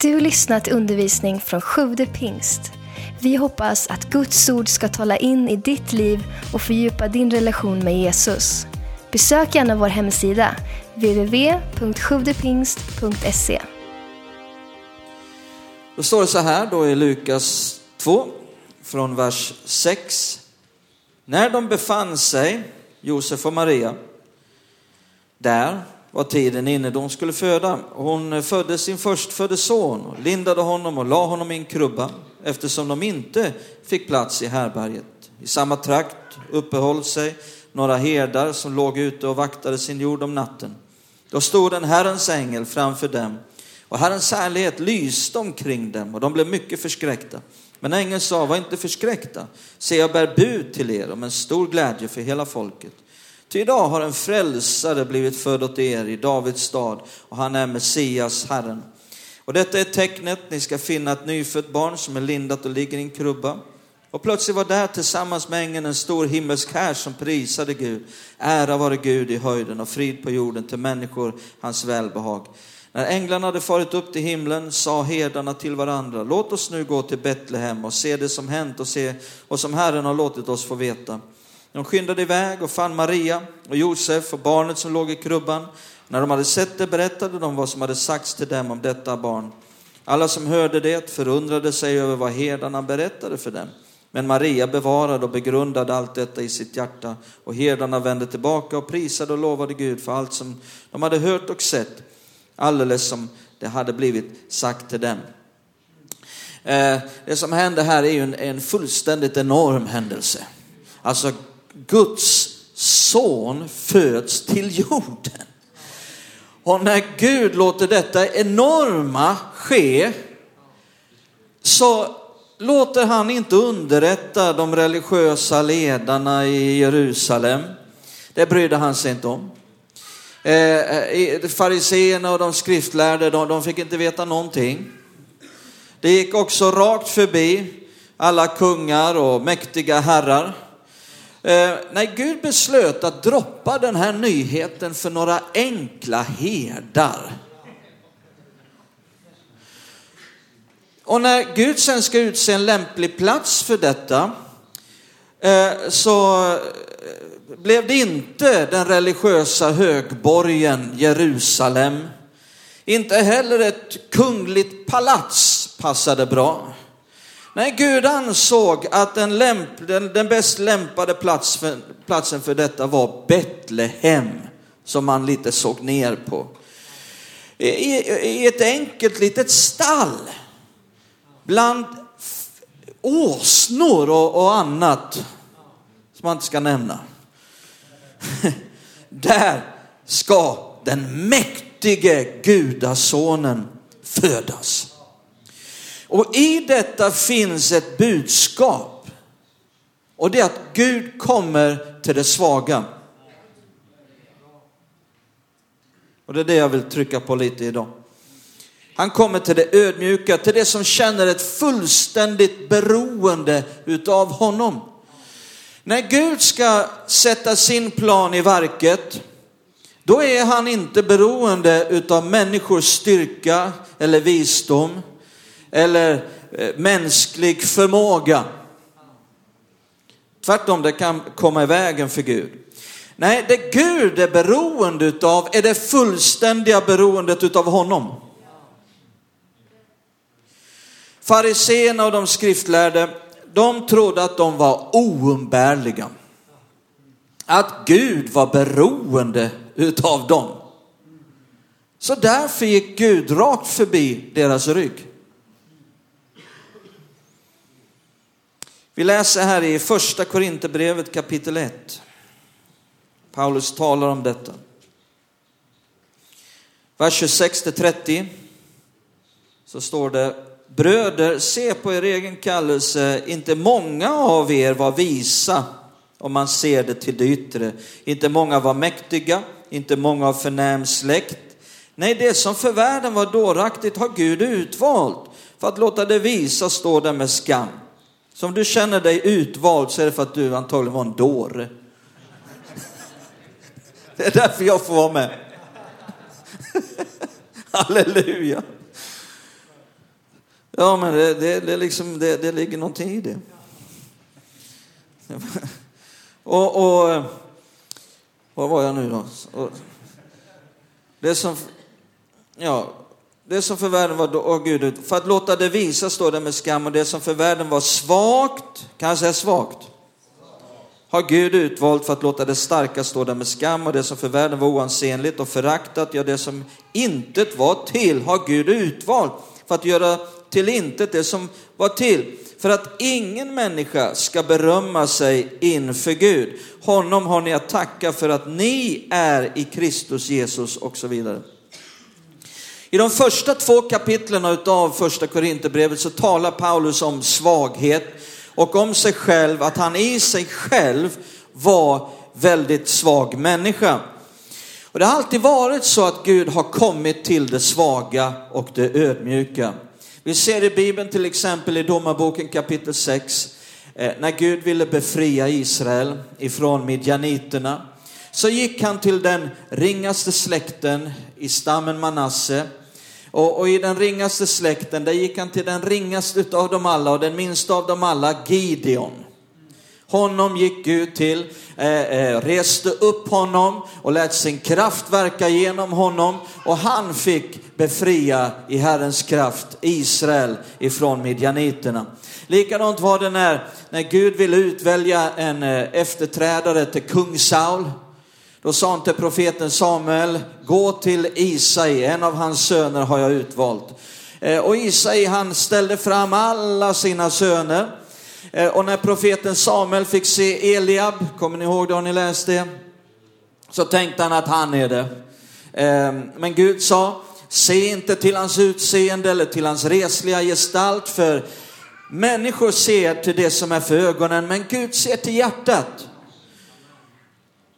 Du lyssnat till undervisning från Sjude pingst. Vi hoppas att Guds ord ska tala in i ditt liv och fördjupa din relation med Jesus. Besök gärna vår hemsida, www.sjuvdepingst.se. Då står det så här då i Lukas 2, från vers 6. När de befann sig, Josef och Maria, där var tiden inne då hon skulle föda. Hon födde sin förstfödde son och lindade honom och la honom i en krubba eftersom de inte fick plats i härberget. I samma trakt uppehöll sig några herdar som låg ute och vaktade sin jord om natten. Då stod en Herrens ängel framför dem och Herrens härlighet lyste omkring dem och de blev mycket förskräckta. Men ängeln sa, var inte förskräckta. Se, jag bär bud till er om en stor glädje för hela folket. Ty idag har en frälsare blivit född åt er i Davids stad och han är Messias, Herren. Och detta är tecknet, ni ska finna ett nyfött barn som är lindat och ligger i en krubba. Och plötsligt var där tillsammans med ängeln en stor himmelsk här som prisade Gud. Ära vare Gud i höjden och frid på jorden till människor hans välbehag. När änglarna hade farit upp till himlen sa herdarna till varandra, låt oss nu gå till Betlehem och se det som hänt och se och som Herren har låtit oss få veta. De skyndade iväg och fann Maria och Josef och barnet som låg i krubban. När de hade sett det berättade de vad som hade sagts till dem om detta barn. Alla som hörde det förundrade sig över vad herdarna berättade för dem. Men Maria bevarade och begrundade allt detta i sitt hjärta och herdarna vände tillbaka och prisade och lovade Gud för allt som de hade hört och sett, alldeles som det hade blivit sagt till dem. Eh, det som hände här är ju en, en fullständigt enorm händelse. Alltså Guds son föds till jorden. Och när Gud låter detta enorma ske så låter han inte underrätta de religiösa ledarna i Jerusalem. Det brydde han sig inte om. Eh, eh fariseerna och de skriftlärde, de, de fick inte veta någonting. Det gick också rakt förbi alla kungar och mäktiga herrar. Eh, när Gud beslöt att droppa den här nyheten för några enkla herdar. Och när Gud sen ska utse en lämplig plats för detta eh, så eh, blev det inte den religiösa högborgen Jerusalem. Inte heller ett kungligt palats passade bra. Nej, Gud ansåg att den, lämp, den, den bäst lämpade plats för, platsen för detta var Betlehem, som man lite såg ner på. I, i ett enkelt litet stall, bland åsnor och, och annat, som man inte ska nämna. Där ska den mäktige gudasonen födas. Och i detta finns ett budskap. Och det är att Gud kommer till det svaga. Och det är det jag vill trycka på lite idag. Han kommer till det ödmjuka, till det som känner ett fullständigt beroende utav honom. När Gud ska sätta sin plan i verket, då är han inte beroende utav människors styrka eller visdom eller eh, mänsklig förmåga. Tvärtom, det kan komma i vägen för Gud. Nej, det Gud är beroende utav är det fullständiga beroendet utav honom. Fariséerna och de skriftlärde, de trodde att de var oumbärliga. Att Gud var beroende utav dem. Så därför gick Gud rakt förbi deras rygg. Vi läser här i första Korinthierbrevet kapitel 1. Paulus talar om detta. Vers 26 30 så står det Bröder, se på er egen kallelse, inte många av er var visa om man ser det till det yttre. Inte många var mäktiga, inte många av förnäm släkt. Nej, det som för världen var dåraktigt har Gud utvalt för att låta det visa stå där med skam. Så om du känner dig utvald så är det för att du antagligen var en dåre. Det är därför jag får vara med. Halleluja. Ja, men det, det, det, liksom, det, det ligger någonting i det. Och, och var var jag nu då? Och, det som, ja, det som för världen var, åh Gud, för att låta det visa står det med skam och det som för världen var svagt, kan jag säga svagt? Har Gud utvalt för att låta det starka stå där med skam och det som för världen var oansenligt och föraktat, ja det som intet var till har Gud utvalt för att göra till intet det som var till för att ingen människa ska berömma sig inför Gud. Honom har ni att tacka för att ni är i Kristus Jesus och så vidare. I de första två kapitlen av första Korinthierbrevet så talar Paulus om svaghet och om sig själv, att han i sig själv var väldigt svag människa. Och det har alltid varit så att Gud har kommit till det svaga och det ödmjuka. Vi ser i Bibeln till exempel i Domarboken kapitel 6, eh, när Gud ville befria Israel ifrån midjaniterna, så gick han till den ringaste släkten i stammen Manasse. Och, och, i den ringaste släkten, där gick han till den ringaste av dem alla och den minsta av dem alla, Gideon. Honom gick Gud till, eh, eh, reste upp honom och lät sin kraft verka genom honom och han fick befria i Herrens kraft Israel ifrån midjaniterna. Likadant var det när, när Gud ville utvälja en eh, efterträdare till kung Saul. Då sa han till profeten Samuel, gå till Isai, en av hans söner har jag utvalt. Eh, och Isai han ställde fram alla sina söner eh, och när profeten Samuel fick se Eliab, kommer ni ihåg det, har ni läst det? Så tänkte han att han är det. Eh, men Gud sa, se inte till hans utseende eller till hans resliga gestalt, för människor ser till det som är för ögonen, men Gud ser till hjärtat.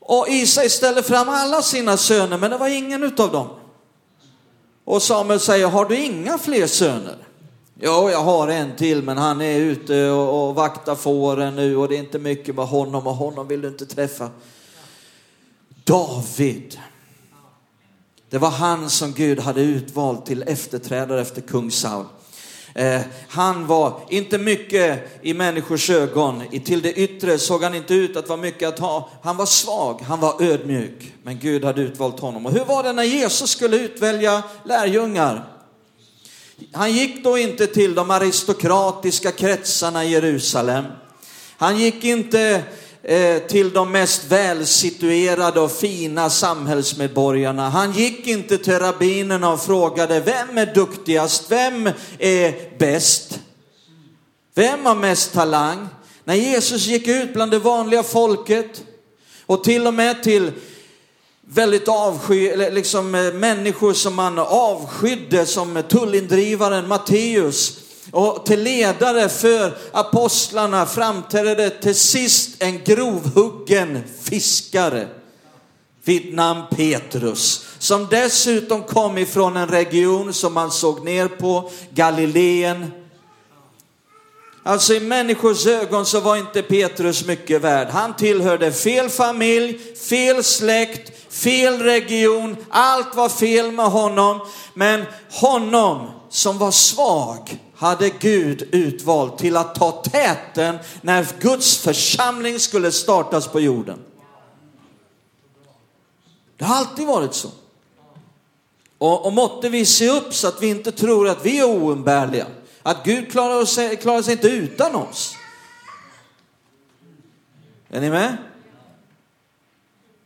Och Isai ställde fram alla sina söner, men det var ingen utav dem. Och Samuel säger, har du inga fler söner? Jo jag har en till, men han är ute och, och vaktar fåren nu och det är inte mycket med honom och honom vill du inte träffa. David. Det var han som Gud hade utvalt till efterträdare efter kung Saul. Eh, han var inte mycket i människors ögon. Till det yttre såg han inte ut att vara mycket att ha. Han var svag, han var ödmjuk. Men Gud hade utvalt honom. Och hur var det när Jesus skulle utvälja lärjungar? Han gick då inte till de aristokratiska kretsarna i Jerusalem. Han gick inte Eh, till de mest välsituerade och fina samhällsmedborgarna. Han gick inte till rabbinerna och frågade vem är duktigast, vem är bäst, vem har mest talang? När Jesus gick ut bland det vanliga folket och till och med till väldigt avsky, liksom eh, människor som man avskydde som tullindrivaren Matteus och till ledare för apostlarna framträdde till sist en grovhuggen fiskare vid namn Petrus, som dessutom kom ifrån en region som man såg ner på, Galileen. Alltså i människors ögon så var inte Petrus mycket värd. Han tillhörde fel familj, fel släkt, fel region, allt var fel med honom. Men honom som var svag hade Gud utvalt till att ta täten när Guds församling skulle startas på jorden. Det har alltid varit så. Och, och måtte vi se upp så att vi inte tror att vi är oumbärliga. Att Gud klarar, oss, klarar sig inte utan oss. Är ni med?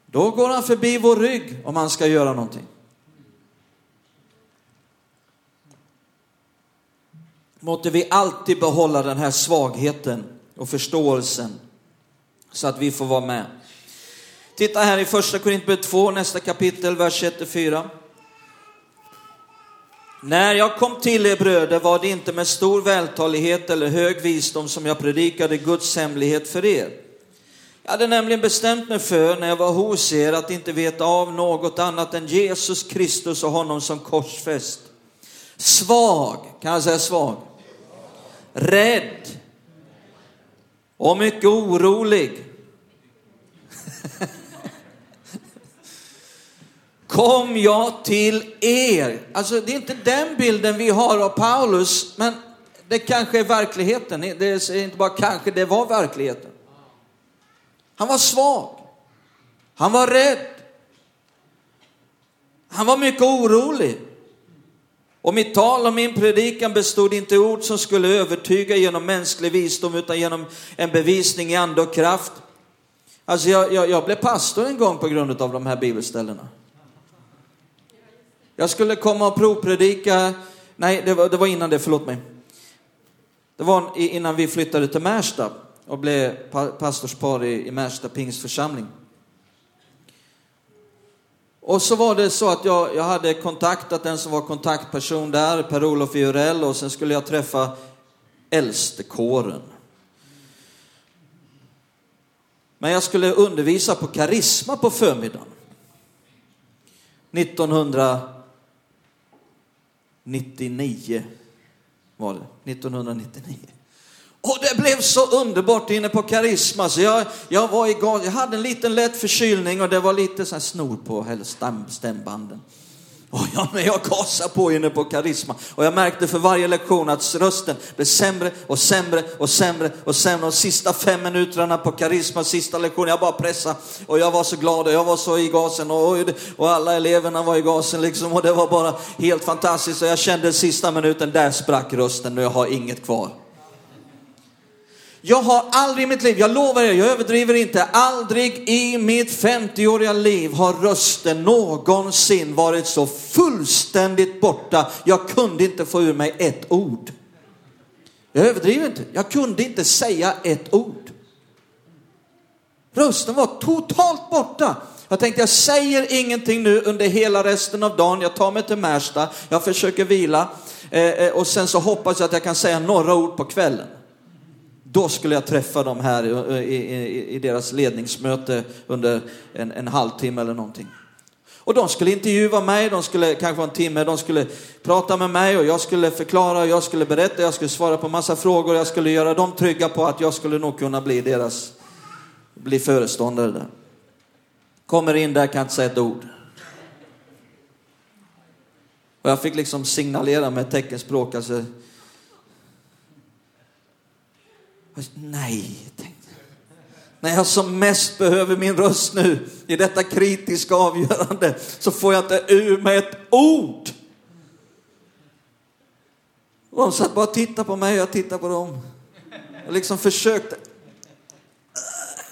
Då går han förbi vår rygg om han ska göra någonting. Måtte vi alltid behålla den här svagheten och förståelsen så att vi får vara med. Titta här i första Korintierbrevet 2, nästa kapitel, vers 1-4. När jag kom till er bröder var det inte med stor vältalighet eller hög visdom som jag predikade Guds hemlighet för er. Jag hade nämligen bestämt mig för när jag var hos er att inte veta av något annat än Jesus Kristus och honom som korsfäst. Svag, kan jag säga svag? Rädd och mycket orolig. Kom jag till er? Alltså det är inte den bilden vi har av Paulus, men Det kanske är verkligheten. Det är inte bara kanske, det var verkligheten. Han var svag. Han var rädd. Han var mycket orolig. Och mitt tal och min predikan bestod inte i ord som skulle övertyga genom mänsklig visdom utan genom en bevisning i ande och kraft. Alltså jag, jag, jag blev pastor en gång på grund av de här bibelställena. Jag skulle komma och provpredika, nej det var, det var innan det, förlåt mig. Det var innan vi flyttade till Märsta och blev pastorspar i, i Märsta pingstförsamling. Och så var det så att jag, jag hade kontaktat den som var kontaktperson där, Per-Olof Jurell, och sen skulle jag träffa äldstekåren. Men jag skulle undervisa på karisma på förmiddagen. 1999 var det. 1999. Och det blev så underbart inne på Karisma så jag, jag var igång. Jag hade en liten lätt förkylning och det var lite så snor på stämbanden. Och jag, men jag gasade på inne på Karisma och jag märkte för varje lektion att rösten blev sämre och sämre och sämre och sämre. Och sista fem minuterna på Karisma, sista lektionen, jag bara pressade och jag var så glad och jag var så i gasen och, och alla eleverna var i gasen liksom och det var bara helt fantastiskt. Och jag kände sista minuten, där sprack rösten och jag har inget kvar. Jag har aldrig i mitt liv, jag lovar er, jag överdriver inte, aldrig i mitt 50-åriga liv har rösten någonsin varit så fullständigt borta. Jag kunde inte få ur mig ett ord. Jag överdriver inte, jag kunde inte säga ett ord. Rösten var totalt borta. Jag tänkte jag säger ingenting nu under hela resten av dagen. Jag tar mig till Märsta, jag försöker vila eh, eh och sen så hoppas jag att jag kan säga några ord på kvällen. Då skulle jag träffa dem här i, i, i deras ledningsmöte under en, en halvtimme eller någonting. Och de skulle intervjua mig, de skulle kanske en timme, de skulle prata med mig och jag skulle förklara, jag skulle berätta, jag skulle svara på massa frågor, jag skulle göra dem trygga på att jag skulle nog kunna bli deras, bli föreståndare där. Kommer in där, kan inte säga ett ord. Och jag fick liksom signalera med teckenspråk, alltså Nej, tänkte jag. När jag som mest behöver min röst nu i detta kritiska avgörande så får jag inte ur mig ett ord. Och de satt bara och tittade på mig och jag tittade på dem. Jag liksom försökte.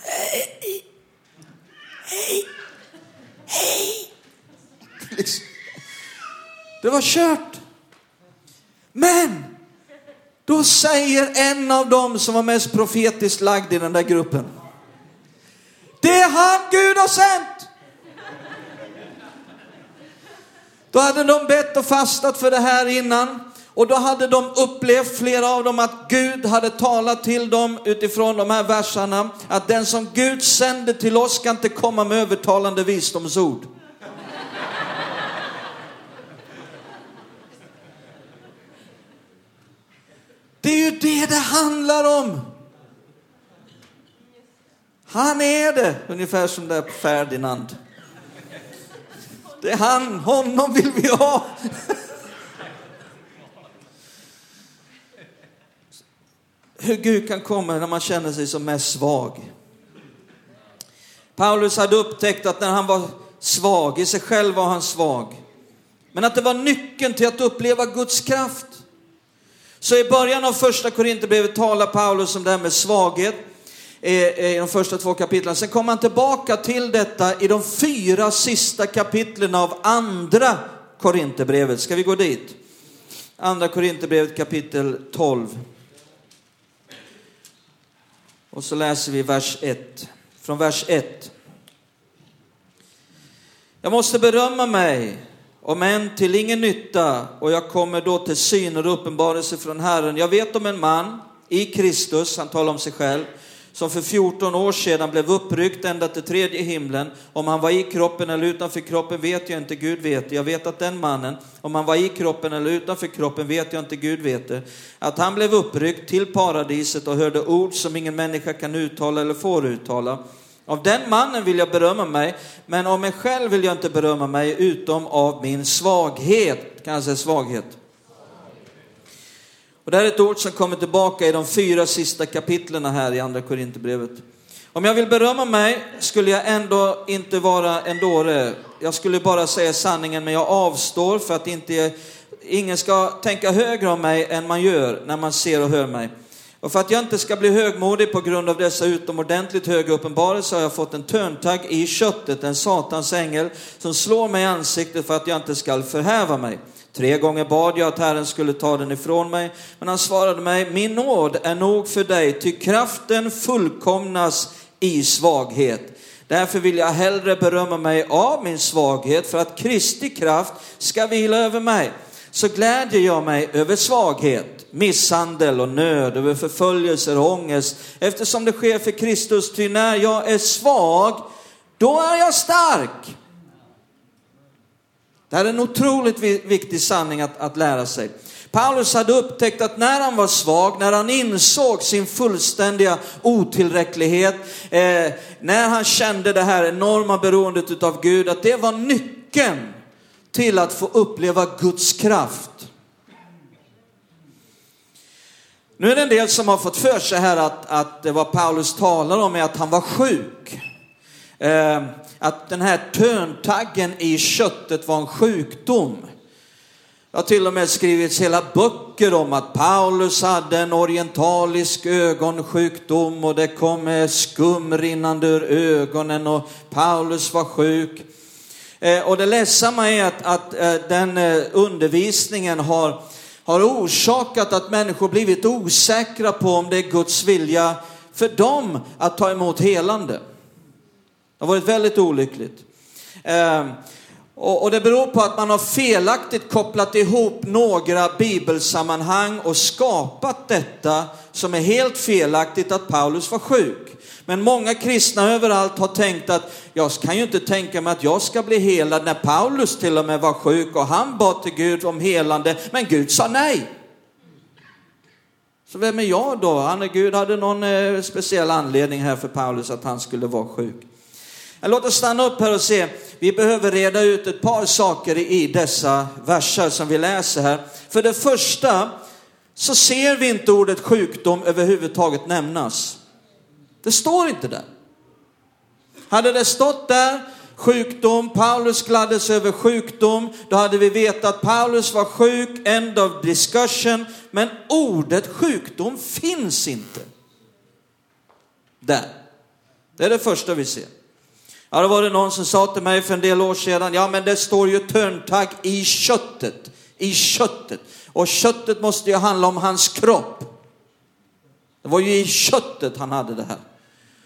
Hej, hej, hej. Det var kört. Men då säger en av dem som var mest profetiskt lagd i den där gruppen. Det är han Gud har sänt! Då hade de bett och fastat för det här innan. Och då hade de upplevt, flera av dem, att Gud hade talat till dem utifrån de här verserna. Att den som Gud sänder till oss ska inte komma med övertalande visdomsord. Det är ju det det handlar om. Han är det, ungefär som där Ferdinand. Det är han, honom vill vi ha. Hur Gud kan komma när man känner sig som mest svag. Paulus hade upptäckt att när han var svag, i sig själv var han svag. Men att det var nyckeln till att uppleva Guds kraft. Så i början av första Korinthierbrevet talar Paulus om det här med svaghet eh, eh, i de första två kapitlen. Sen kommer han tillbaka till detta i de fyra sista kapitlen av andra Korinthierbrevet. Ska vi gå dit? Andra Korinthierbrevet kapitel 12. Och så läser vi vers 1. Från vers 1. Jag måste berömma mig om än till ingen nytta, och jag kommer då till syner och uppenbarelse från Herren. Jag vet om en man i Kristus, han talar om sig själv, som för 14 år sedan blev uppryckt ända till tredje himlen. Om han var i kroppen eller utanför kroppen vet jag inte, Gud vet Jag vet att den mannen, om han var i kroppen eller utanför kroppen vet jag inte, Gud vet det. Att han blev uppryckt till paradiset och hörde ord som ingen människa kan uttala eller får uttala. Av den mannen vill jag berömma mig, men av mig själv vill jag inte berömma mig utom av min svaghet. Kan jag säga svaghet? Och det här är ett ord som kommer tillbaka i de fyra sista kapitlen här i Andra Korinthierbrevet. Om jag vill berömma mig skulle jag ändå inte vara en dåre. Jag skulle bara säga sanningen, men jag avstår för att inte, ingen ska tänka högre om mig än man gör när man ser och hör mig. Och för att jag inte ska bli högmodig på grund av dessa utomordentligt höga uppenbarelser har jag fått en törntagg i köttet, en satans ängel, som slår mig i ansiktet för att jag inte ska förhäva mig. Tre gånger bad jag att Herren skulle ta den ifrån mig, men han svarade mig, min nåd är nog för dig, ty kraften fullkomnas i svaghet. Därför vill jag hellre berömma mig av min svaghet för att Kristi kraft ska vila över mig. Så glädjer jag mig över svaghet, misshandel och nöd, över förföljelser och ångest, eftersom det sker för Kristus, ty när jag är svag, då är jag stark. Det här är en otroligt viktig sanning att, att lära sig. Paulus hade upptäckt att när han var svag, när han insåg sin fullständiga otillräcklighet, eh, när han kände det här enorma beroendet utav Gud, att det var nyckeln till att få uppleva Guds kraft. Nu är det en del som har fått för sig här att, att vad Paulus talar om är att han var sjuk. Eh, att den här töntaggen i köttet var en sjukdom. Det har till och med skrivits hela böcker om att Paulus hade en orientalisk ögonsjukdom och det kom eh, skum rinnande ur ögonen och Paulus var sjuk. Eh, och det ledsamma är att, att eh, den eh, undervisningen har, har orsakat att människor blivit osäkra på om det är Guds vilja för dem att ta emot helande. Det har varit väldigt olyckligt. Och, det beror på att man har felaktigt kopplat ihop några bibelsammanhang och skapat detta som är helt felaktigt att Paulus var sjuk. Men många kristna överallt har tänkt att jag kan ju inte tänka mig att jag ska bli helad när Paulus till och med var sjuk och han bad till Gud om helande, men Gud sa nej. Så vem är jag då? Han, Gud hade någon eh, speciell anledning här för Paulus att han skulle vara sjuk. Låt oss stanna upp här och se. Vi behöver reda ut ett par saker i dessa verser som vi läser här. För det första så ser vi inte ordet sjukdom överhuvudtaget nämnas. Det står inte där. Hade det stått där sjukdom, Paulus gladdes över sjukdom, då hade vi vetat att Paulus var sjuk, end of discussion. Men ordet sjukdom finns inte där. Det är det första vi ser. Ja, då var det någon som sa till mig för en del år sedan, ja men det står ju törntagg i köttet, i köttet. Och köttet måste ju handla om hans kropp. Det var ju i köttet han hade det här.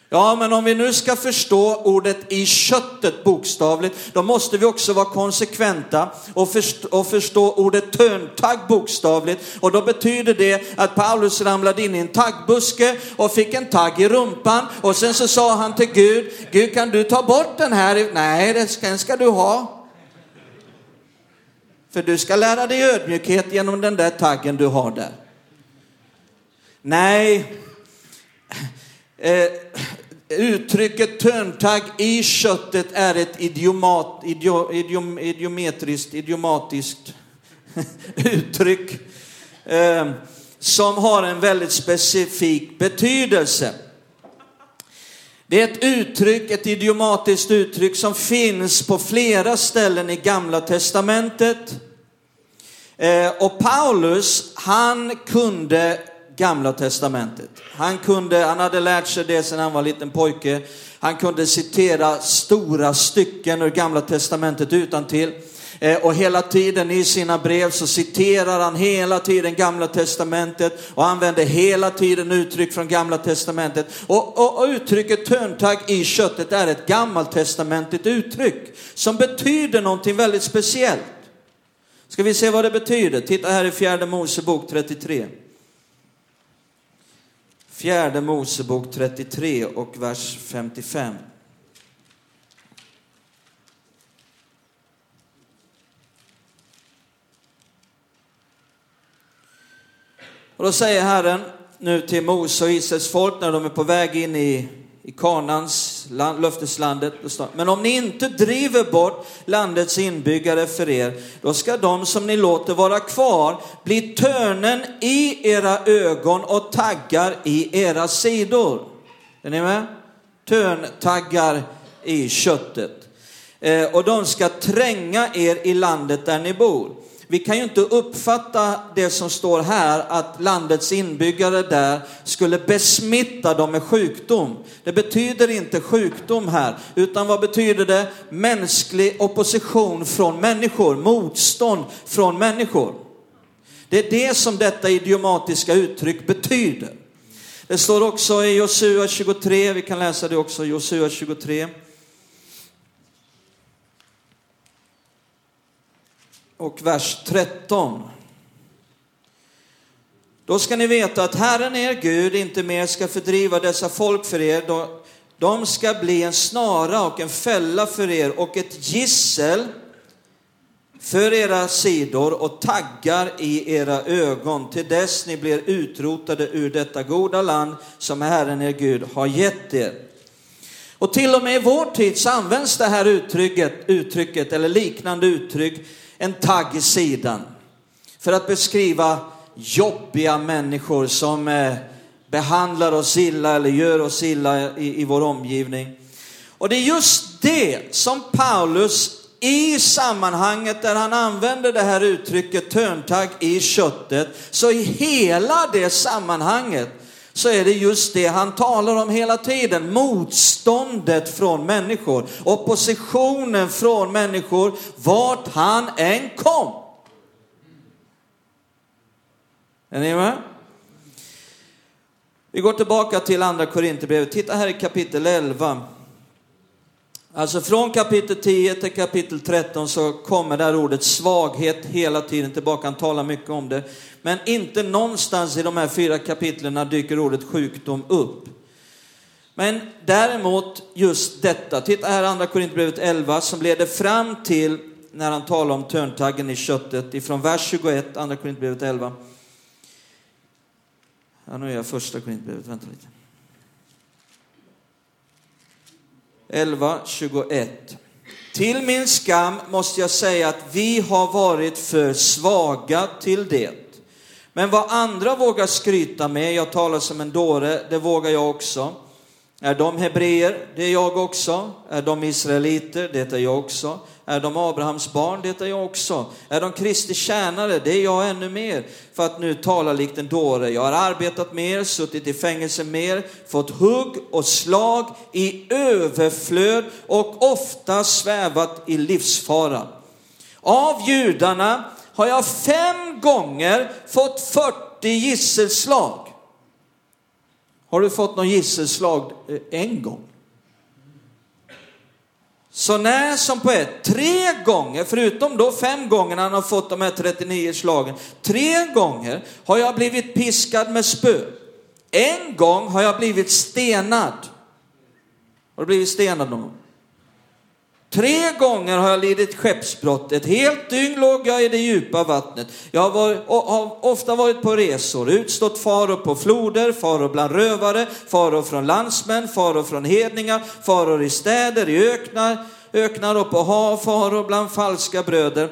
Ja, men om vi nu ska förstå ordet i köttet bokstavligt, då måste vi också vara konsekventa och förstå, och förstå ordet töntagg bokstavligt. Och då betyder det att Paulus ramlade in i en taggbuske och fick en tagg i rumpan och sen så sa han till Gud, Gud kan du ta bort den här? Nej, den ska du ha. För du ska lära dig ödmjukhet genom den där taggen du har där. Nej, eh, uttrycket törntagg i köttet är ett idiomat, idio, idiom, idiometriskt, idiomatiskt uttryck eh, som har en väldigt specifik betydelse. Det är ett uttryck, ett idiomatiskt uttryck som finns på flera ställen i Gamla Testamentet. Eh, och Paulus, han kunde Gamla Testamentet. Han, kunde, han hade lärt sig det sedan han var liten pojke. Han kunde citera stora stycken ur Gamla Testamentet utan till. Eh, och hela tiden i sina brev så citerar han hela tiden Gamla Testamentet och använder hela tiden uttryck från Gamla Testamentet. Och, och, och uttrycket töntagg i köttet är ett gammaltestamentligt uttryck som betyder någonting väldigt speciellt. Ska vi se vad det betyder? Titta här i fjärde Mosebok 33. Fjärde Mosebok 33 och vers 55. Och då säger Herren nu till Mose och Israels folk när de är på väg in i, i Kanans land, löfteslandet. Men om ni inte driver bort landets inbyggare för er, då ska de som ni låter vara kvar bli törnen i era ögon och taggar i era sidor. Är ni med? Törntaggar i köttet. Eh, och de ska tränga er i landet där ni bor. Vi kan ju inte uppfatta det som står här att landets inbyggare där skulle besmitta dem med sjukdom. Det betyder inte sjukdom här, utan vad betyder det? Mänsklig opposition från människor, motstånd från människor. Det är det som detta idiomatiska uttryck betyder. Det står också i Josua 23, vi kan läsa det också, Josua 23. Och vers 13. Då ska ni veta att Herren er Gud inte mer ska fördriva dessa folk för er. De ska bli en snara och en fälla för er och ett gissel för era sidor och taggar i era ögon till dess ni blir utrotade ur detta goda land som Herren er Gud har gett er. Och till och med i vår tid så används det här uttrycket, uttrycket eller liknande uttryck en tagg i sidan för att beskriva jobbiga människor som eh, behandlar oss illa eller gör oss illa i, i vår omgivning. Och det är just det som Paulus i sammanhanget där han använder det här uttrycket törntagg i köttet, så i hela det sammanhanget så är det just det han talar om hela tiden. Motståndet från människor, oppositionen från människor, vart han än kom. Är ni med? Vi går tillbaka till andra Korinthierbrevet. Titta här i kapitel 11. Alltså från kapitel 10 till kapitel 13 så kommer det här ordet svaghet hela tiden tillbaka. Han talar mycket om det. Men inte någonstans i de här fyra kapitlen dyker ordet sjukdom upp. Men däremot just detta, titta här andra Korinthierbrevet 11 som leder fram till när han talar om törntaggen i köttet ifrån vers 21, andra Korinthierbrevet 11. Ja, nu är jag första Korinthierbrevet, vänta lite. 11, 21. Till min skam måste jag säga att vi har varit för svaga till det. Men vad andra vågar skryta med, jag talar som en dåre, det vågar jag också. Är de hebreer? Det är jag också. Är de israeliter? Det är jag också. Är de Abrahams barn? Det är jag också. Är de Kristi tjänare? Det är jag ännu mer. För att nu tala likt en dåre. Jag har arbetat mer, suttit i fängelse mer, fått hugg och slag i överflöd och ofta svävat i livsfara. Av judarna har jag fem gånger fått 40 gisselslag. Har du fått någon gisselslag eh, en gång? Så när som på ett, tre gånger, förutom då fem gånger han har fått de här 39 slagen, tre gånger har jag blivit piskad med spö. En gång har jag blivit stenad. Har du blivit stenad någon gång? Tre gånger har jag lidit skeppsbrott. Ett helt dygn låg jag i det djupa vattnet. Jag har, varit, har ofta varit på resor, utstått faror på floder, faror bland rövare, faror från landsmän, faror från hedningar, faror i städer, i öknar, öknar och på hav, faror bland falska bröder.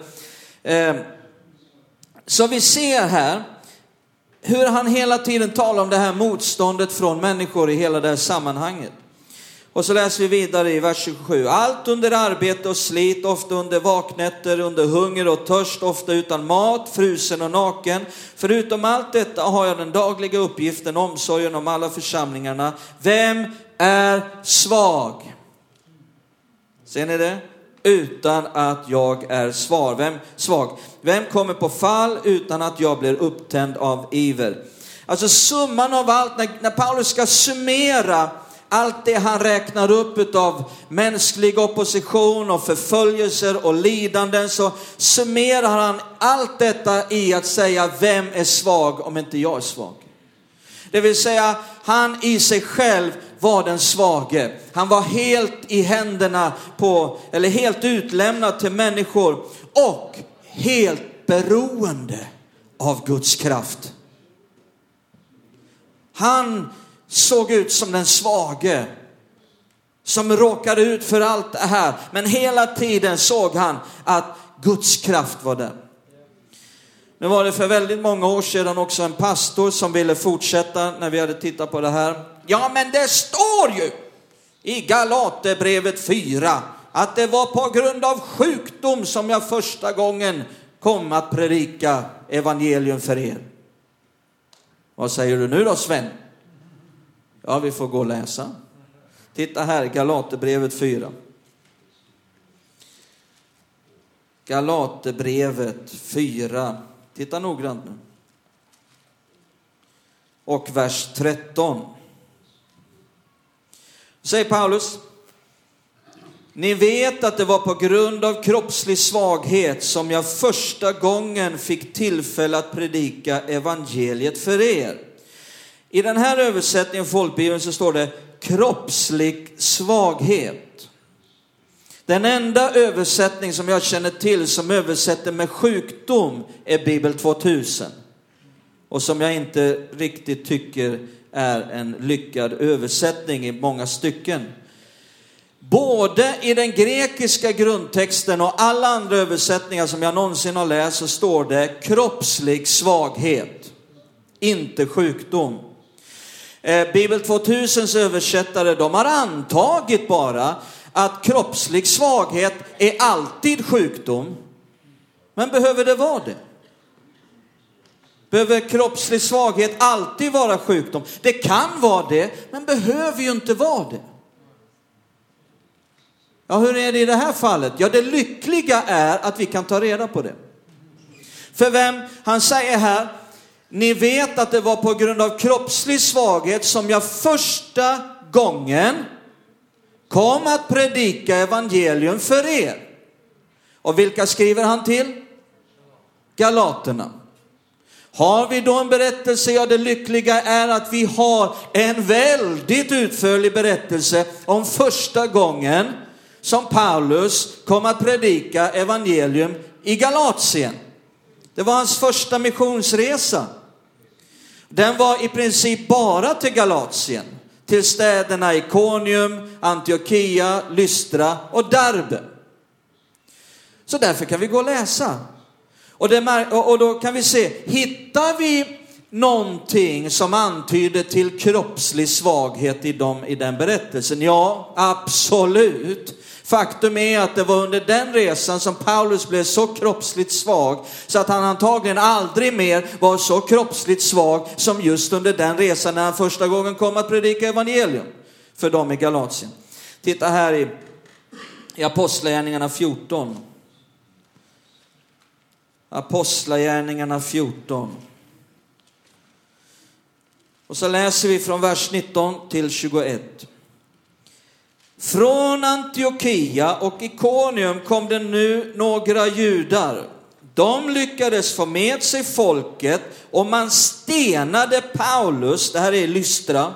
Eh, så vi ser här hur han hela tiden talar om det här motståndet från människor i hela det här sammanhanget. Och så läser vi vidare i vers 27. Allt under arbete och slit, ofta under vaknätter, under hunger och törst, ofta utan mat, frusen och naken. Förutom allt detta har jag den dagliga uppgiften, omsorgen om alla församlingarna. Vem är svag? Ser ni det? Utan att jag är svag. Vem, svag. Vem kommer på fall utan att jag blir upptänd av iver? Alltså summan av allt, när, när Paulus ska summera allt det han räknar upp av mänsklig opposition och förföljelser och lidanden så summerar han allt detta i att säga vem är svag om inte jag är svag. Det vill säga han i sig själv var den svage. Han var helt i händerna på, eller helt utlämnad till människor och helt beroende av Guds kraft. Han såg ut som den svage som råkade ut för allt det här. Men hela tiden såg han att Guds kraft var där. Nu var det för väldigt många år sedan också en pastor som ville fortsätta när vi hade tittat på det här. Ja, men det står ju i Galaterbrevet 4 att det var på grund av sjukdom som jag första gången kom att predika evangelium för er. Vad säger du nu då Sven? Ja, vi får gå och läsa. Titta här, Galaterbrevet 4. Galaterbrevet 4. Titta noggrant nu. Och vers 13. Säger Paulus. Ni vet att det var på grund av kroppslig svaghet som jag första gången fick tillfälle att predika evangeliet för er. I den här översättningen, folkbibeln, så står det kroppslig svaghet. Den enda översättning som jag känner till som översätter med sjukdom är Bibel 2000. Och som jag inte riktigt tycker är en lyckad översättning i många stycken. Både i den grekiska grundtexten och alla andra översättningar som jag någonsin har läst så står det kroppslig svaghet, inte sjukdom. Eh, Bibel 2000s översättare, de har antagit bara att kroppslig svaghet är alltid sjukdom. Men behöver det vara det? Behöver kroppslig svaghet alltid vara sjukdom? Det kan vara det, men behöver ju inte vara det. Ja, hur är det i det här fallet? Ja, det lyckliga är att vi kan ta reda på det. För vem? Han säger här, ni vet att det var på grund av kroppslig svaghet som jag första gången kom att predika evangelium för er. Och vilka skriver han till? Galaterna. Har vi då en berättelse? Ja, det lyckliga är att vi har en väldigt utförlig berättelse om första gången som Paulus kom att predika evangelium i Galatien. Det var hans första missionsresa. Den var i princip bara till Galatien, till städerna Ikonium, Antiochia, Lystra och Derbe. Så därför kan vi gå och läsa. Och, det, och då kan vi se, hittar vi någonting som antyder till kroppslig svaghet i, dem, i den berättelsen? Ja, absolut. Faktum är att det var under den resan som Paulus blev så kroppsligt svag så att han antagligen aldrig mer var så kroppsligt svag som just under den resan när han första gången kom att predika evangelium för dem i Galatien. Titta här i, i Apostlagärningarna 14. Apostlagärningarna 14. Och så läser vi från vers 19 till 21. Från Antiochia och Ikonium kom det nu några judar. De lyckades få med sig folket och man stenade Paulus, det här är Lystra,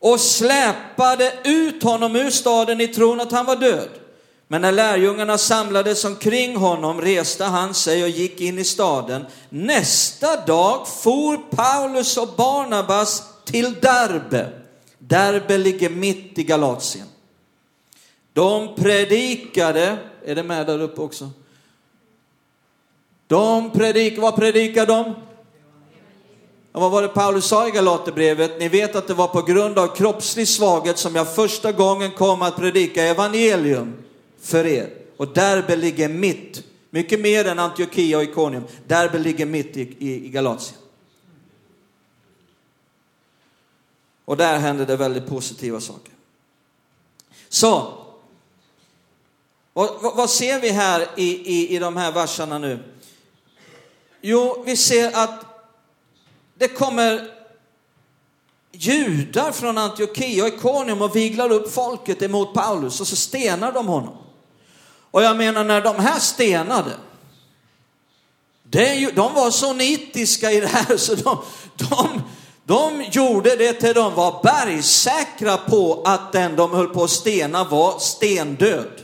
och släpade ut honom ur staden i tron att han var död. Men när lärjungarna samlades omkring honom reste han sig och gick in i staden. Nästa dag for Paulus och Barnabas till Derbe Derbe ligger mitt i Galatien. De predikade, är det med där uppe också? De predikade, vad predikade de? Och vad var det Paulus sa i Galaterbrevet? Ni vet att det var på grund av kroppslig svaghet som jag första gången kom att predika evangelium för er. Och Derbe ligger mitt, mycket mer än Antiochia och Ikonium. Derbe ligger mitt i, i, i Galatien. Och där händer det väldigt positiva saker. Så, vad, vad ser vi här i, i, i de här verserna nu? Jo, vi ser att det kommer judar från Antiochia och Ikonium och viglar upp folket emot Paulus och så stenar de honom. Och jag menar när de här stenade, det, de var så nitiska i det här så de, de, de gjorde det till de var bergsäkra på att den de höll på att stena var stendöd.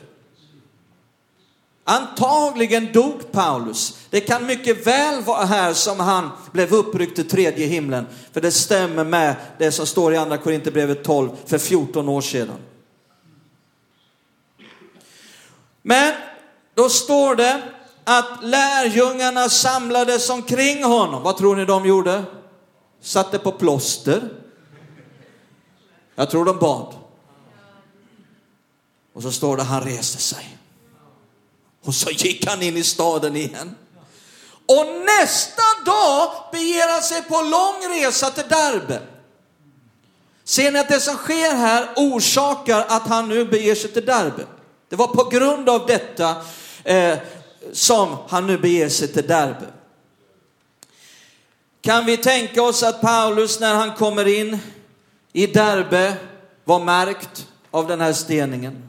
Antagligen dog Paulus. Det kan mycket väl vara här som han blev uppryckt till tredje himlen. För det stämmer med det som står i andra Korinthierbrevet 12 för 14 år sedan. Men då står det att lärjungarna samlades omkring honom. Vad tror ni de gjorde? Satte på plåster. Jag tror de bad. Och så står det han reste sig. Och så gick han in i staden igen. Och nästa dag beger han sig på lång resa till Derbe. Ser ni att det som sker här orsakar att han nu beger sig till Derbe? Det var på grund av detta eh, som han nu beger sig till Derbe. Kan vi tänka oss att Paulus när han kommer in i Derbe var märkt av den här steningen?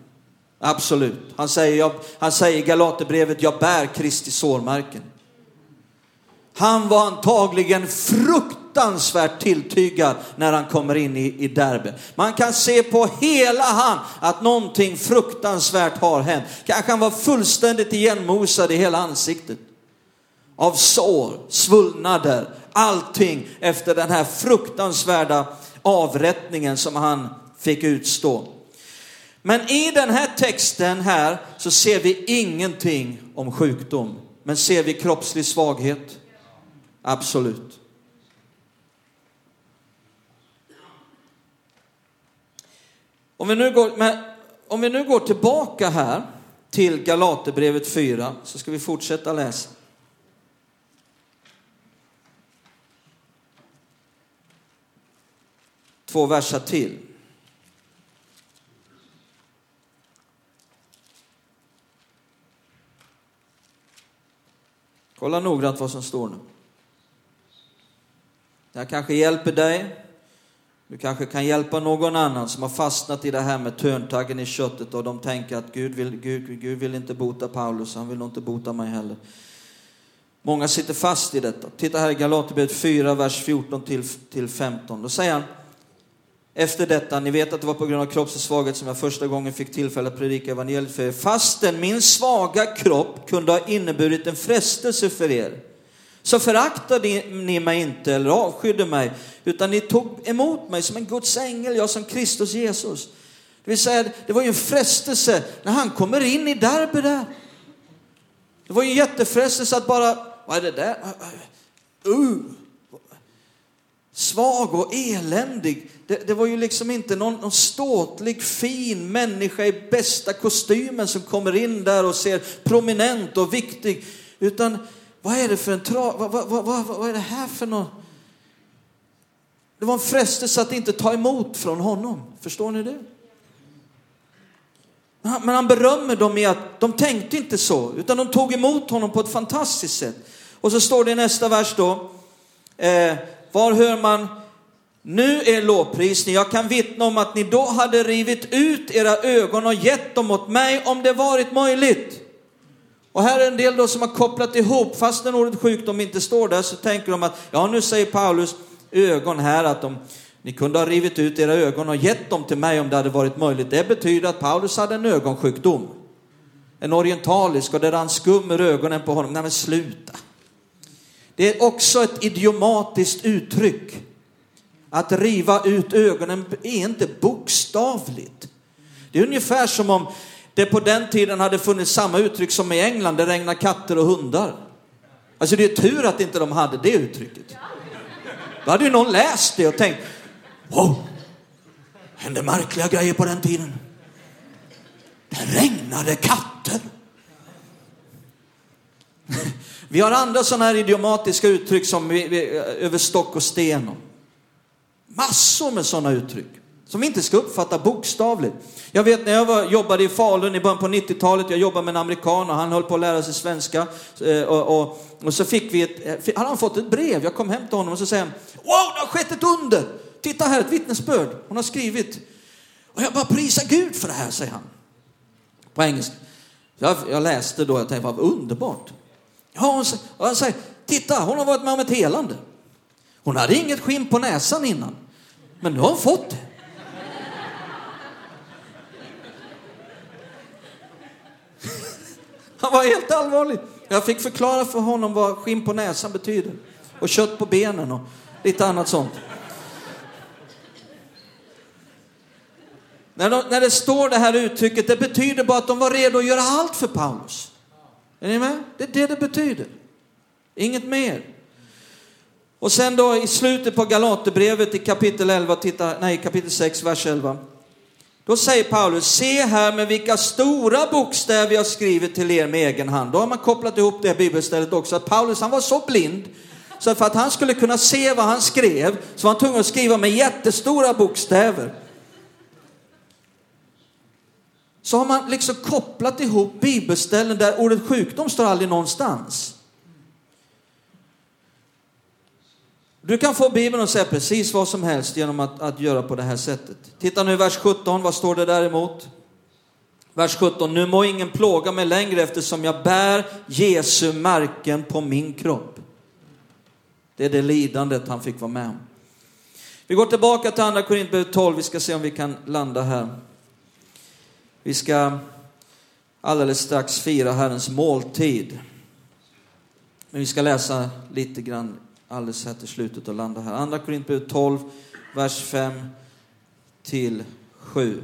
Absolut. Han säger, jag, han säger i Galaterbrevet, jag bär Kristi sårmärken. Han var antagligen fruktansvärt tilltygad när han kommer in i, i Derbe. Man kan se på hela han att någonting fruktansvärt har hänt. Kanske han var fullständigt igenmosad i hela ansiktet. Av sår, svullnader, allting efter den här fruktansvärda avrättningen som han fick utstå. Men i den här texten här så ser vi ingenting om sjukdom. Men ser vi kroppslig svaghet? Absolut. Om vi nu går, men om vi nu går tillbaka här till Galaterbrevet 4 så ska vi fortsätta läsa. Två verser till. Kolla noggrant vad som står nu. Det här kanske hjälper dig. Du kanske kan hjälpa någon annan som har fastnat i det här med törntaggen i köttet och de tänker att Gud vill, Gud, Gud vill inte bota Paulus, han vill nog inte bota mig heller. Många sitter fast i detta. Titta här i Galaterbrevet 4, vers 14 till, till 15. Då säger han, efter detta, ni vet att det var på grund av kroppslig svaghet som jag första gången fick tillfälle att predika evangeliet för er. Fastän min svaga kropp kunde ha inneburit en frestelse för er, så föraktade ni mig inte eller avskydde mig, utan ni tog emot mig som en Guds ängel, jag som Kristus Jesus. Det vill säga, det var ju en frestelse när han kommer in i Derby där. Det var ju en jättefrestelse att bara, vad är det där? Uh, uh, uh svag och eländig. Det, det, var ju liksom inte någon, någon ståtlig, fin människa i bästa kostymen som kommer in där och ser prominent och viktig, utan vad är det för en tra... Vad, vad, vad, vad är det här för något? Det var en frestelse att inte ta emot från honom. Förstår ni det? Men han, men han berömmer dem i att de tänkte inte så, utan de tog emot honom på ett fantastiskt sätt. Och så står det i nästa vers då, eh, var hör man nu är lovprisning. Jag kan vittna om att ni då hade rivit ut era ögon och gett dem åt mig om det varit möjligt. Och här är en del då som har kopplat ihop, fast den ordet sjukdom inte står där, så tänker de att, ja nu säger Paulus ögon här att de, ni kunde ha rivit ut era ögon och gett dem till mig om det hade varit möjligt. Det betyder att Paulus hade en ögonsjukdom. En orientalisk och det rann skum ur ögonen på honom. Nej men sluta. Det är också ett idiomatiskt uttryck. Att riva ut ögonen är inte bokstavligt. Det är ungefär som om det på den tiden hade funnits samma uttryck som i England, det regnar katter och hundar. Alltså det är tur att inte de hade det uttrycket. Då hade ju någon läst det och tänkt, wow, hände märkliga grejer på den tiden. Det regnade katter. Vi har andra sådana här idiomatiska uttryck som vi, vi, över stock och sten. Massor med sådana uttryck som vi inte ska uppfatta bokstavligt. Jag vet när jag var, jobbade i Falun i början på 90-talet, jag jobbade med en amerikan och han höll på att lära sig svenska. Eh, och, och, och så fick vi ett, hade han fått ett brev, jag kom hem till honom och så säger han, wow, det har skett ett under! Titta här, ett vittnesbörd. Hon har skrivit. Och jag bara prisar Gud för det här, säger han. På engelska. Jag, jag läste då, jag tänkte, vad underbart. Ja, han säger, titta, hon har varit med om ett helande. Hon hade inget skinn på näsan innan, men nu har hon fått det. Han var helt allvarlig. Jag fick förklara för honom vad skinn på näsan betyder. Och kött på benen och lite annat sånt. När, de, när det står det här uttrycket, det betyder bara att de var redo att göra allt för Paulus. Är ni med? Det är det det betyder. Inget mer. Och sen då i slutet på Galaterbrevet i kapitel 11, titta, nej kapitel 6, vers 11. Då säger Paulus, se här med vilka stora bokstäver jag skrivit till er med egen hand. Då har man kopplat ihop det bibelstället också, att Paulus han var så blind så för att han skulle kunna se vad han skrev så var han tvungen att skriva med jättestora bokstäver. Så har man liksom kopplat ihop bibelställen där ordet sjukdom står aldrig någonstans. Du kan få Bibeln att säga precis vad som helst genom att, att göra på det här sättet. Titta nu i vers 17, vad står det däremot? Vers 17, nu må ingen plåga mig längre eftersom jag bär Jesu märken på min kropp. Det är det lidandet han fick vara med om. Vi går tillbaka till andra Korinthierbrevet 12, vi ska se om vi kan landa här. Vi ska alldeles strax fira Herrens måltid. Men vi ska läsa lite grann alldeles här till slutet och landa här. Andra Korinthierbrevet 12, vers 5 till 7.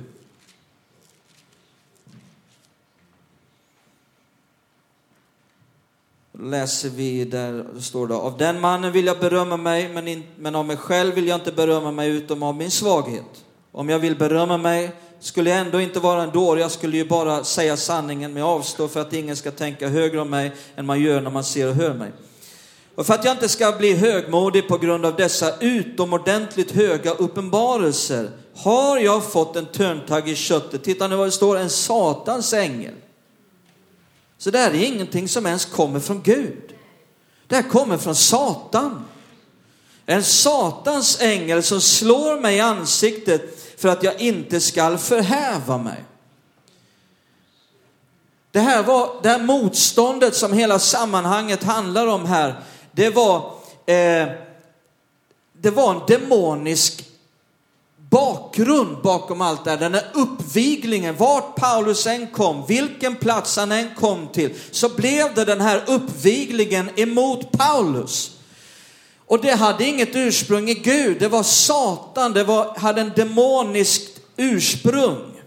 Då läser vi där, står det, av den mannen vill jag berömma mig, men, in, men av mig själv vill jag inte berömma mig utom av min svaghet. Om jag vill berömma mig skulle jag ändå inte vara en dåre, jag skulle ju bara säga sanningen, men jag avstår för att ingen ska tänka högre om mig än man gör när man ser och hör mig. Och för att jag inte ska bli högmodig på grund av dessa utomordentligt höga uppenbarelser har jag fått en törntagg i köttet. Titta nu vad det står, en satans ängel. Så det här är ingenting som ens kommer från Gud. Det här kommer från Satan. En Satans ängel som slår mig i ansiktet för att jag inte skall förhäva mig. Det här, var, det här motståndet som hela sammanhanget handlar om här, det var, eh, det var en demonisk bakgrund bakom allt det här. Den här uppviglingen, vart Paulus än kom, vilken plats han än kom till, så blev det den här uppviglingen emot Paulus. Och det hade inget ursprung i Gud, det var Satan, det var, hade en demoniskt ursprung,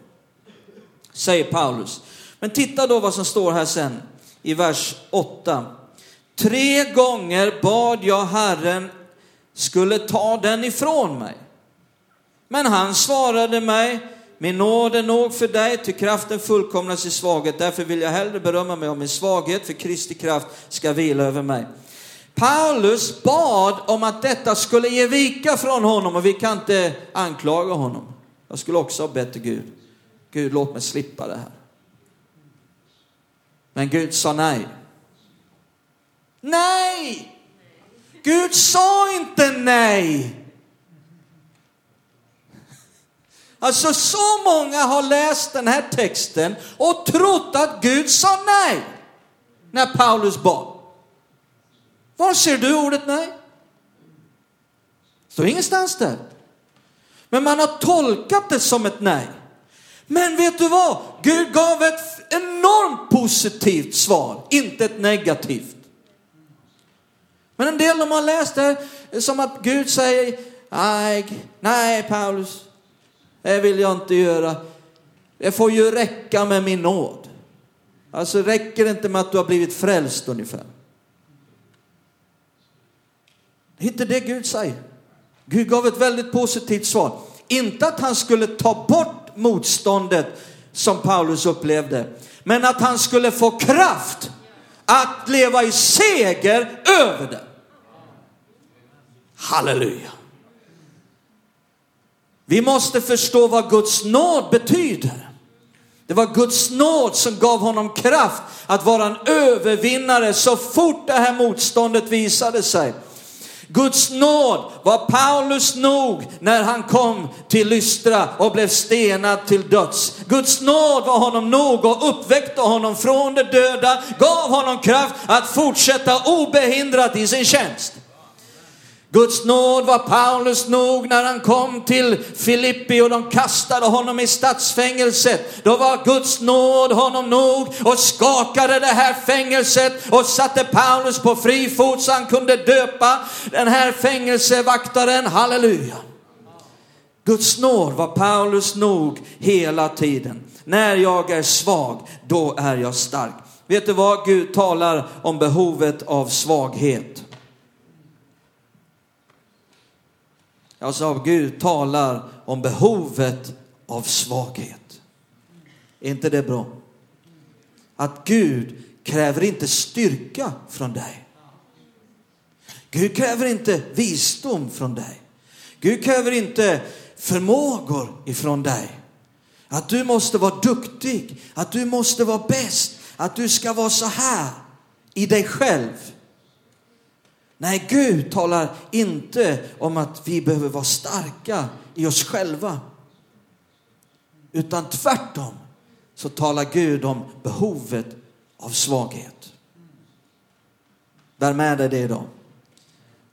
säger Paulus. Men titta då vad som står här sen i vers 8. Tre gånger bad jag Herren skulle ta den ifrån mig. Men han svarade mig, min nåd är nog för dig, till kraften fullkomnas i svaghet. Därför vill jag hellre berömma mig om min svaghet, för Kristi kraft ska vila över mig. Paulus bad om att detta skulle ge vika från honom och vi kan inte anklaga honom. Jag skulle också ha bett till Gud. Gud, låt mig slippa det här. Men Gud sa nej. Nej! Gud sa inte nej. Alltså så många har läst den här texten och trott att Gud sa nej när Paulus bad. Var ser du ordet nej? står ingenstans där. Men man har tolkat det som ett nej. Men vet du vad? Gud gav ett enormt positivt svar, inte ett negativt. Men en del de har läst det som att Gud säger, nej, nej Paulus, det vill jag inte göra. Det får ju räcka med min nåd. Alltså räcker det inte med att du har blivit frälst ungefär. Det är inte det Gud säger. Gud gav ett väldigt positivt svar. Inte att han skulle ta bort motståndet som Paulus upplevde, men att han skulle få kraft att leva i seger över det. Halleluja. Vi måste förstå vad Guds nåd betyder. Det var Guds nåd som gav honom kraft att vara en övervinnare så fort det här motståndet visade sig. Guds nåd var Paulus nog när han kom till Lystra och blev stenad till döds. Guds nåd var honom nog och uppväckte honom från de döda, gav honom kraft att fortsätta obehindrat i sin tjänst. Guds nåd var Paulus nog när han kom till Filippi och de kastade honom i stadsfängelset. Då var Guds nåd honom nog och skakade det här fängelset och satte Paulus på fri fot så han kunde döpa den här fängelsevaktaren. Halleluja. Guds nåd var Paulus nog hela tiden. När jag är svag, då är jag stark. Vet du vad? Gud talar om behovet av svaghet. Alltså, Jag sa Gud talar om behovet av svaghet. Är inte det bra? Att Gud kräver inte styrka från dig. Gud kräver inte visdom från dig. Gud kräver inte förmågor ifrån dig. Att du måste vara duktig, att du måste vara bäst, att du ska vara så här i dig själv. Nej, Gud talar inte om att vi behöver vara starka i oss själva. Utan tvärtom så talar Gud om behovet av svaghet. Bär med dig det idag.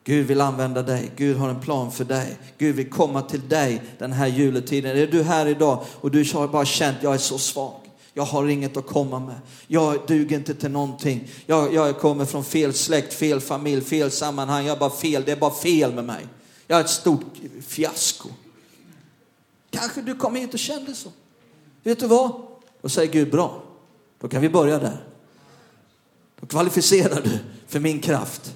Gud vill använda dig. Gud har en plan för dig. Gud vill komma till dig den här juletiden. Är du här idag och du har bara känt, jag är så svag. Jag har inget att komma med. Jag duger inte till någonting. Jag, jag kommer från fel släkt, fel familj, fel sammanhang. Jag är bara fel. Det är bara fel med mig. Jag är ett stort fiasko. Kanske du kom hit och kände så. Vet du vad? Då säger Gud bra. Då kan vi börja där. Då kvalificerar du för min kraft.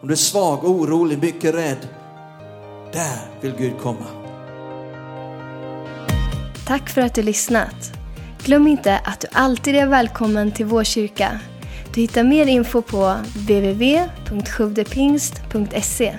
Om du är svag, orolig, mycket rädd. Där vill Gud komma. Tack för att du lyssnat. Glöm inte att du alltid är välkommen till vår kyrka. Du hittar mer info på www.sjodepingst.se